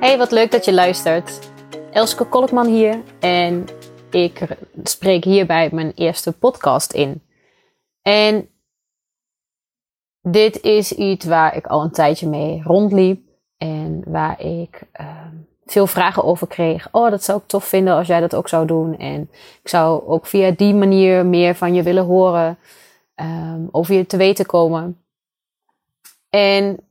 Hey, wat leuk dat je luistert. Elske Kolkman hier en ik spreek hierbij mijn eerste podcast in. En dit is iets waar ik al een tijdje mee rondliep en waar ik uh, veel vragen over kreeg. Oh, dat zou ik tof vinden als jij dat ook zou doen. En ik zou ook via die manier meer van je willen horen, um, over je te weten komen. En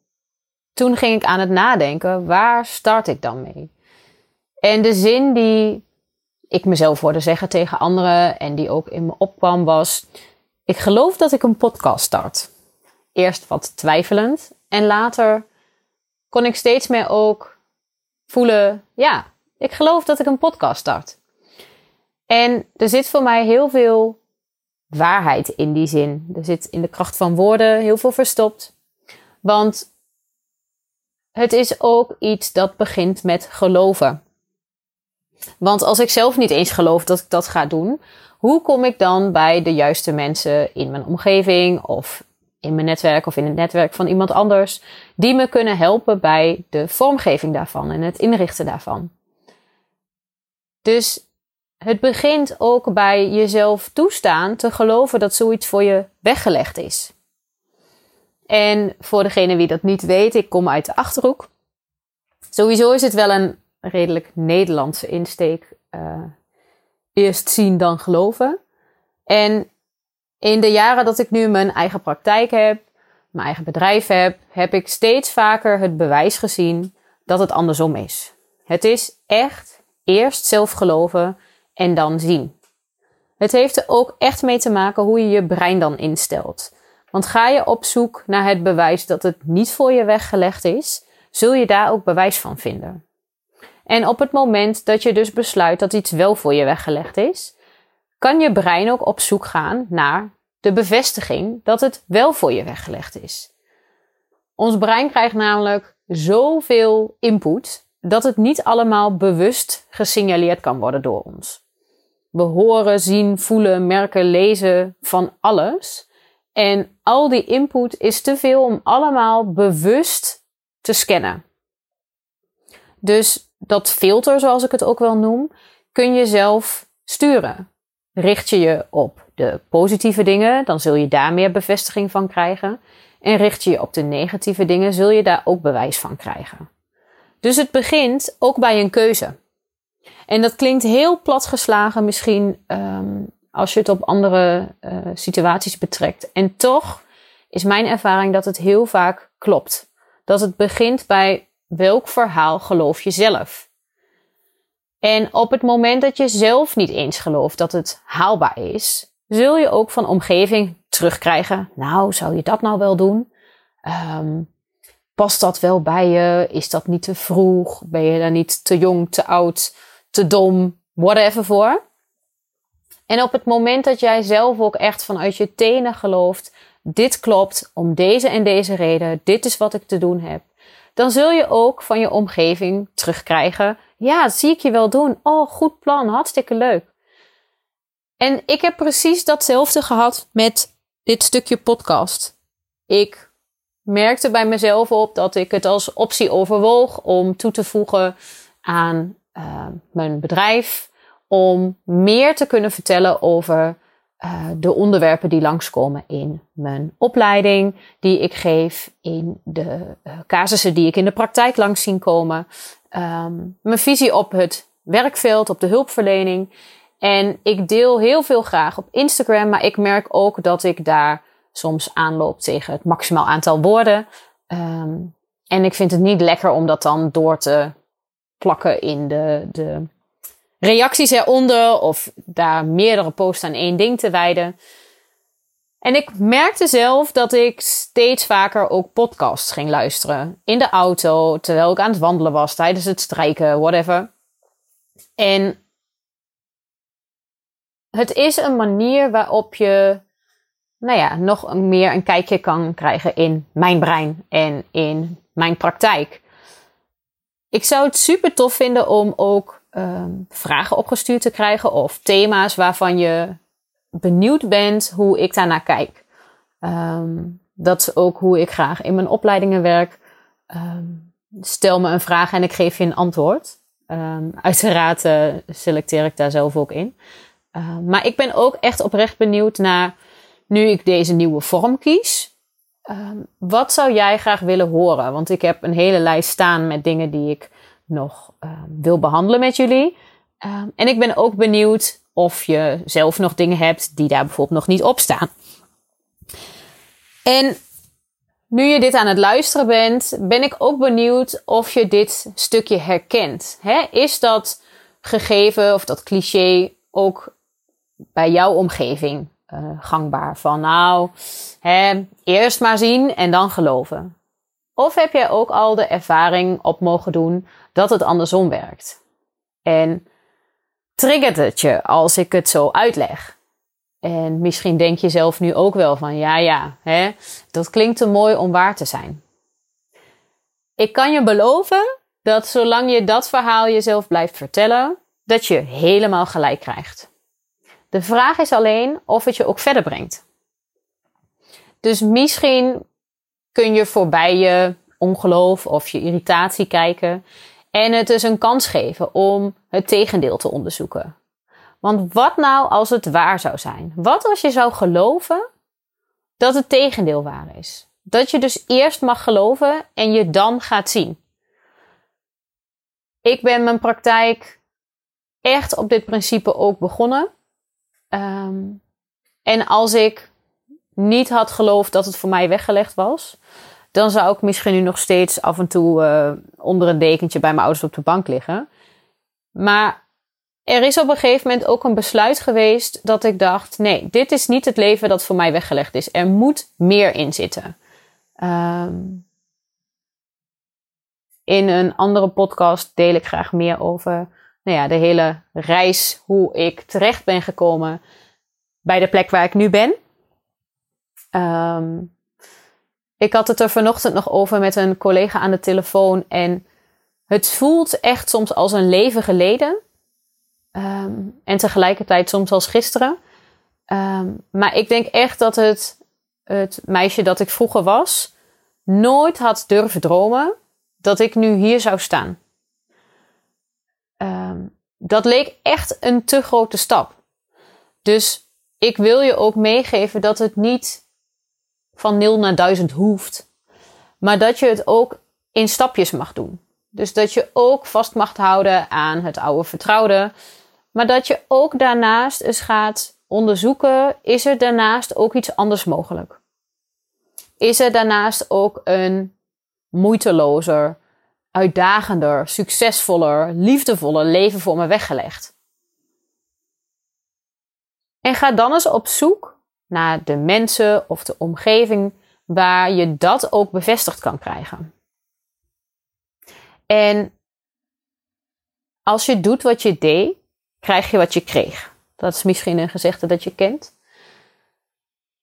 toen ging ik aan het nadenken, waar start ik dan mee? En de zin die ik mezelf hoorde zeggen tegen anderen en die ook in me opkwam was: Ik geloof dat ik een podcast start. Eerst wat twijfelend en later kon ik steeds meer ook voelen: Ja, ik geloof dat ik een podcast start. En er zit voor mij heel veel waarheid in die zin. Er zit in de kracht van woorden heel veel verstopt. Want het is ook iets dat begint met geloven. Want als ik zelf niet eens geloof dat ik dat ga doen, hoe kom ik dan bij de juiste mensen in mijn omgeving of in mijn netwerk of in het netwerk van iemand anders die me kunnen helpen bij de vormgeving daarvan en het inrichten daarvan? Dus het begint ook bij jezelf toestaan te geloven dat zoiets voor je weggelegd is. En voor degene wie dat niet weet, ik kom uit de achterhoek. Sowieso is het wel een redelijk Nederlandse insteek. Uh, eerst zien dan geloven. En in de jaren dat ik nu mijn eigen praktijk heb, mijn eigen bedrijf heb, heb ik steeds vaker het bewijs gezien dat het andersom is. Het is echt eerst zelf geloven en dan zien. Het heeft er ook echt mee te maken hoe je je brein dan instelt. Want ga je op zoek naar het bewijs dat het niet voor je weggelegd is, zul je daar ook bewijs van vinden. En op het moment dat je dus besluit dat iets wel voor je weggelegd is, kan je brein ook op zoek gaan naar de bevestiging dat het wel voor je weggelegd is. Ons brein krijgt namelijk zoveel input dat het niet allemaal bewust gesignaleerd kan worden door ons. We horen, zien, voelen, merken, lezen van alles. En al die input is te veel om allemaal bewust te scannen. Dus dat filter, zoals ik het ook wel noem, kun je zelf sturen. Richt je je op de positieve dingen, dan zul je daar meer bevestiging van krijgen. En richt je je op de negatieve dingen, zul je daar ook bewijs van krijgen. Dus het begint ook bij een keuze. En dat klinkt heel platgeslagen misschien um, als je het op andere uh, situaties betrekt. En toch is mijn ervaring dat het heel vaak klopt. Dat het begint bij welk verhaal geloof je zelf? En op het moment dat je zelf niet eens gelooft dat het haalbaar is, zul je ook van omgeving terugkrijgen. Nou, zou je dat nou wel doen? Um, past dat wel bij je? Is dat niet te vroeg? Ben je daar niet te jong, te oud, te dom, whatever voor? En op het moment dat jij zelf ook echt vanuit je tenen gelooft, dit klopt om deze en deze reden, dit is wat ik te doen heb, dan zul je ook van je omgeving terugkrijgen. Ja, zie ik je wel doen. Oh, goed plan, hartstikke leuk. En ik heb precies datzelfde gehad met dit stukje podcast. Ik merkte bij mezelf op dat ik het als optie overwoog om toe te voegen aan uh, mijn bedrijf, om meer te kunnen vertellen over uh, de onderwerpen die langskomen in mijn opleiding, die ik geef, in de uh, casussen die ik in de praktijk langs zien komen, um, mijn visie op het werkveld, op de hulpverlening. En ik deel heel veel graag op Instagram, maar ik merk ook dat ik daar soms aanloop tegen het maximaal aantal woorden. Um, en ik vind het niet lekker om dat dan door te plakken in de, de reacties eronder of daar meerdere posts aan één ding te wijden. En ik merkte zelf dat ik steeds vaker ook podcasts ging luisteren. In de auto, terwijl ik aan het wandelen was, tijdens het strijken, whatever. En het is een manier waarop je, nou ja, nog meer een kijkje kan krijgen in mijn brein en in mijn praktijk. Ik zou het super tof vinden om ook um, vragen opgestuurd te krijgen of thema's waarvan je benieuwd bent hoe ik daarnaar kijk. Um, dat is ook hoe ik graag in mijn opleidingen werk. Um, stel me een vraag en ik geef je een antwoord. Uiteraard uh, selecteer ik daar zelf ook in. Maar ik ben ook echt oprecht benieuwd naar, nu ik deze nieuwe vorm kies, wat zou jij graag willen horen? Want ik heb een hele lijst staan met dingen die ik nog uh, wil behandelen met jullie. en ik ben ook benieuwd of je zelf nog dingen hebt die daar bijvoorbeeld nog niet op staan. En nu je dit aan het luisteren bent, ben ik ook benieuwd of je dit stukje herkent. is dat gegeven of dat cliché ook bij jouw omgeving uh, gangbaar? Van nou, eerst maar zien en dan geloven. Of heb jij ook al de ervaring op mogen doen dat het andersom werkt? En triggert het je als ik het zo uitleg? En misschien denk je zelf nu ook wel van ja, ja, hè, dat klinkt te mooi om waar te zijn. Ik kan je beloven dat zolang je dat verhaal jezelf blijft vertellen, dat je helemaal gelijk krijgt. De vraag is alleen of het je ook verder brengt. Dus misschien kun je voorbij je ongeloof of je irritatie kijken en het dus een kans geven om het tegendeel te onderzoeken. Want wat nou als het waar zou zijn? Wat als je zou geloven dat het tegendeel waar is? Dat je dus eerst mag geloven en je dan gaat zien. Ik ben mijn praktijk echt op dit principe ook begonnen. Um, en als ik niet had geloofd dat het voor mij weggelegd was, dan zou ik misschien nu nog steeds af en toe uh, onder een dekentje bij mijn ouders op de bank liggen. Maar er is op een gegeven moment ook een besluit geweest dat ik dacht: nee, dit is niet het leven dat voor mij weggelegd is. Er moet meer in zitten. Um, in een andere podcast deel ik graag meer over nou ja, de hele reis, hoe ik terecht ben gekomen bij de plek waar ik nu ben. Um, ik had het er vanochtend nog over met een collega aan de telefoon en het voelt echt soms als een leven geleden. Um, en tegelijkertijd soms als gisteren. Um, maar ik denk echt dat het, het meisje dat ik vroeger was, nooit had durven dromen dat ik nu hier zou staan. Dat leek echt een te grote stap. Dus ik wil je ook meegeven dat het niet van 0 naar 1000 hoeft, maar dat je het ook in stapjes mag doen. Dus dat je ook vast mag houden aan het oude vertrouwde. Maar dat je ook daarnaast eens gaat onderzoeken, is er daarnaast ook iets anders mogelijk? Is er daarnaast ook een moeitelozer, uitdagender, succesvoller, liefdevoller leven voor me weggelegd? En ga dan eens op zoek naar de mensen of de omgeving waar je dat ook bevestigd kan krijgen. En als je doet wat je deed, krijg je wat je kreeg. Dat is misschien een gezegde dat je kent.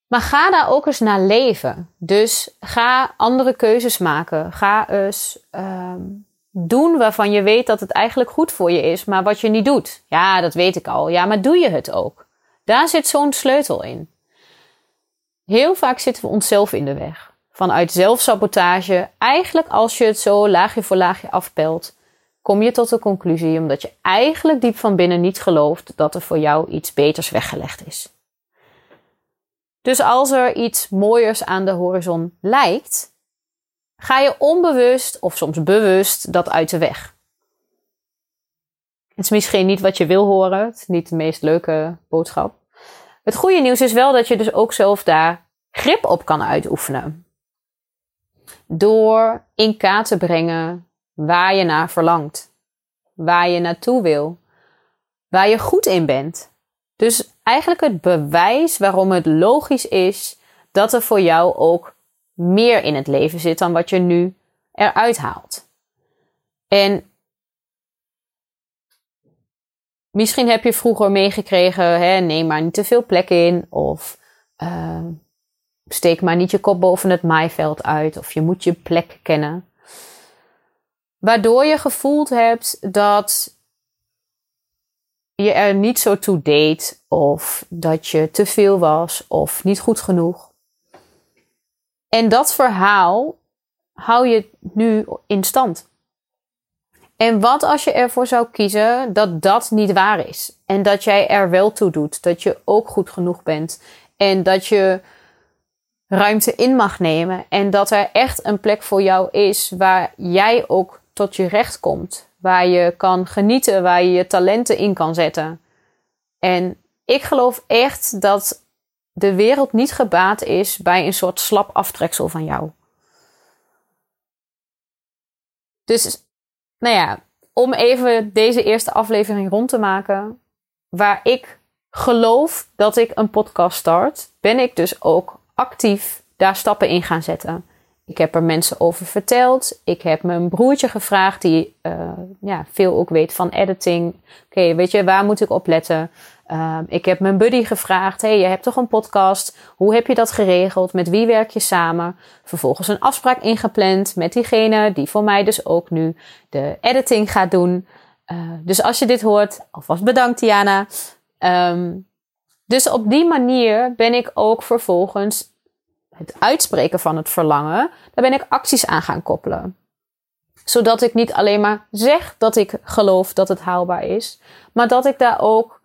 Maar ga daar ook eens naar leven. Dus ga andere keuzes maken. Ga eens um, doen waarvan je weet dat het eigenlijk goed voor je is, maar wat je niet doet. Ja, dat weet ik al. Ja, maar doe je het ook? Daar zit zo'n sleutel in. Heel vaak zitten we onszelf in de weg. Vanuit zelfsabotage, eigenlijk als je het zo laagje voor laagje afpelt, kom je tot de conclusie omdat je eigenlijk diep van binnen niet gelooft dat er voor jou iets beters weggelegd is. Dus als er iets mooiers aan de horizon lijkt, ga je onbewust of soms bewust dat uit de weg. Het is misschien niet wat je wil horen, het is niet de meest leuke boodschap. Het goede nieuws is wel dat je dus ook zelf daar grip op kan uitoefenen. Door in kaart te brengen waar je naar verlangt, waar je naartoe wil, waar je goed in bent. Dus eigenlijk het bewijs waarom het logisch is dat er voor jou ook meer in het leven zit dan wat je nu eruit haalt. En misschien heb je vroeger meegekregen, hè, neem maar niet te veel plek in of uh, steek maar niet je kop boven het maaiveld uit of je moet je plek kennen. Waardoor je gevoeld hebt dat je er niet zo toe deed of dat je te veel was of niet goed genoeg. En dat verhaal hou je nu in stand? En wat als je ervoor zou kiezen dat dat niet waar is? En dat jij er wel toe doet, dat je ook goed genoeg bent en dat je ruimte in mag nemen en dat er echt een plek voor jou is waar jij ook tot je recht komt, waar je kan genieten, waar je je talenten in kan zetten. En ik geloof echt dat de wereld niet gebaat is bij een soort slap aftreksel van jou. Dus, nou ja, om even deze eerste aflevering rond te maken, waar ik geloof dat ik een podcast start, ben ik dus ook actief daar stappen in gaan zetten. Ik heb er mensen over verteld. Ik heb mijn broertje gevraagd, die uh, ja, veel ook weet van editing. Oké, weet je, waar moet ik op letten? Uh, ik heb mijn buddy gevraagd: hey, je hebt toch een podcast? Hoe heb je dat geregeld? Met wie werk je samen? Vervolgens een afspraak ingepland met diegene die voor mij dus ook nu de editing gaat doen. Uh, dus als je dit hoort, alvast bedankt, Diana. Um, dus op die manier ben ik ook vervolgens het uitspreken van het verlangen, daar ben ik acties aan gaan koppelen. Zodat ik niet alleen maar zeg dat ik geloof dat het haalbaar is, maar dat ik daar ook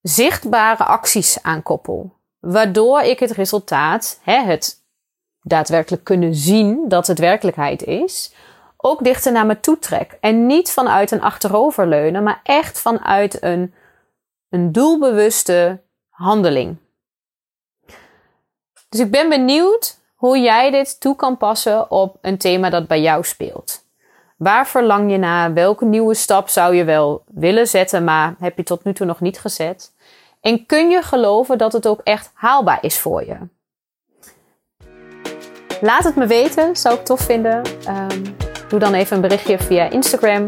zichtbare acties aan koppel. Waardoor ik het resultaat, hè, het daadwerkelijk kunnen zien dat het werkelijkheid is, ook dichter naar me toe trek. En niet vanuit een achteroverleunen, maar echt vanuit een, een doelbewuste handeling. Dus ik ben benieuwd hoe jij dit toe kan passen op een thema dat bij jou speelt. Waar verlang je naar? Welke nieuwe stap zou je wel willen zetten, maar heb je tot nu toe nog niet gezet? En kun je geloven dat het ook echt haalbaar is voor je? Laat het me weten, zou ik tof vinden. Um, doe dan even een berichtje via Instagram.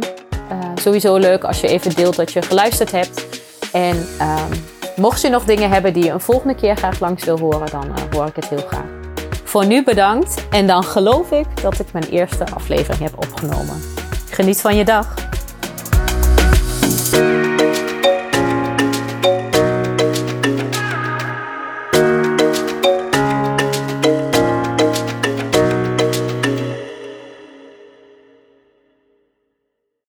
Uh, sowieso leuk als je even deelt dat je geluisterd hebt. En um, Mocht je nog dingen hebben die je een volgende keer graag langs wil horen, dan uh, hoor ik het heel graag. Voor nu bedankt en dan geloof ik dat ik mijn eerste aflevering heb opgenomen. Geniet van je dag.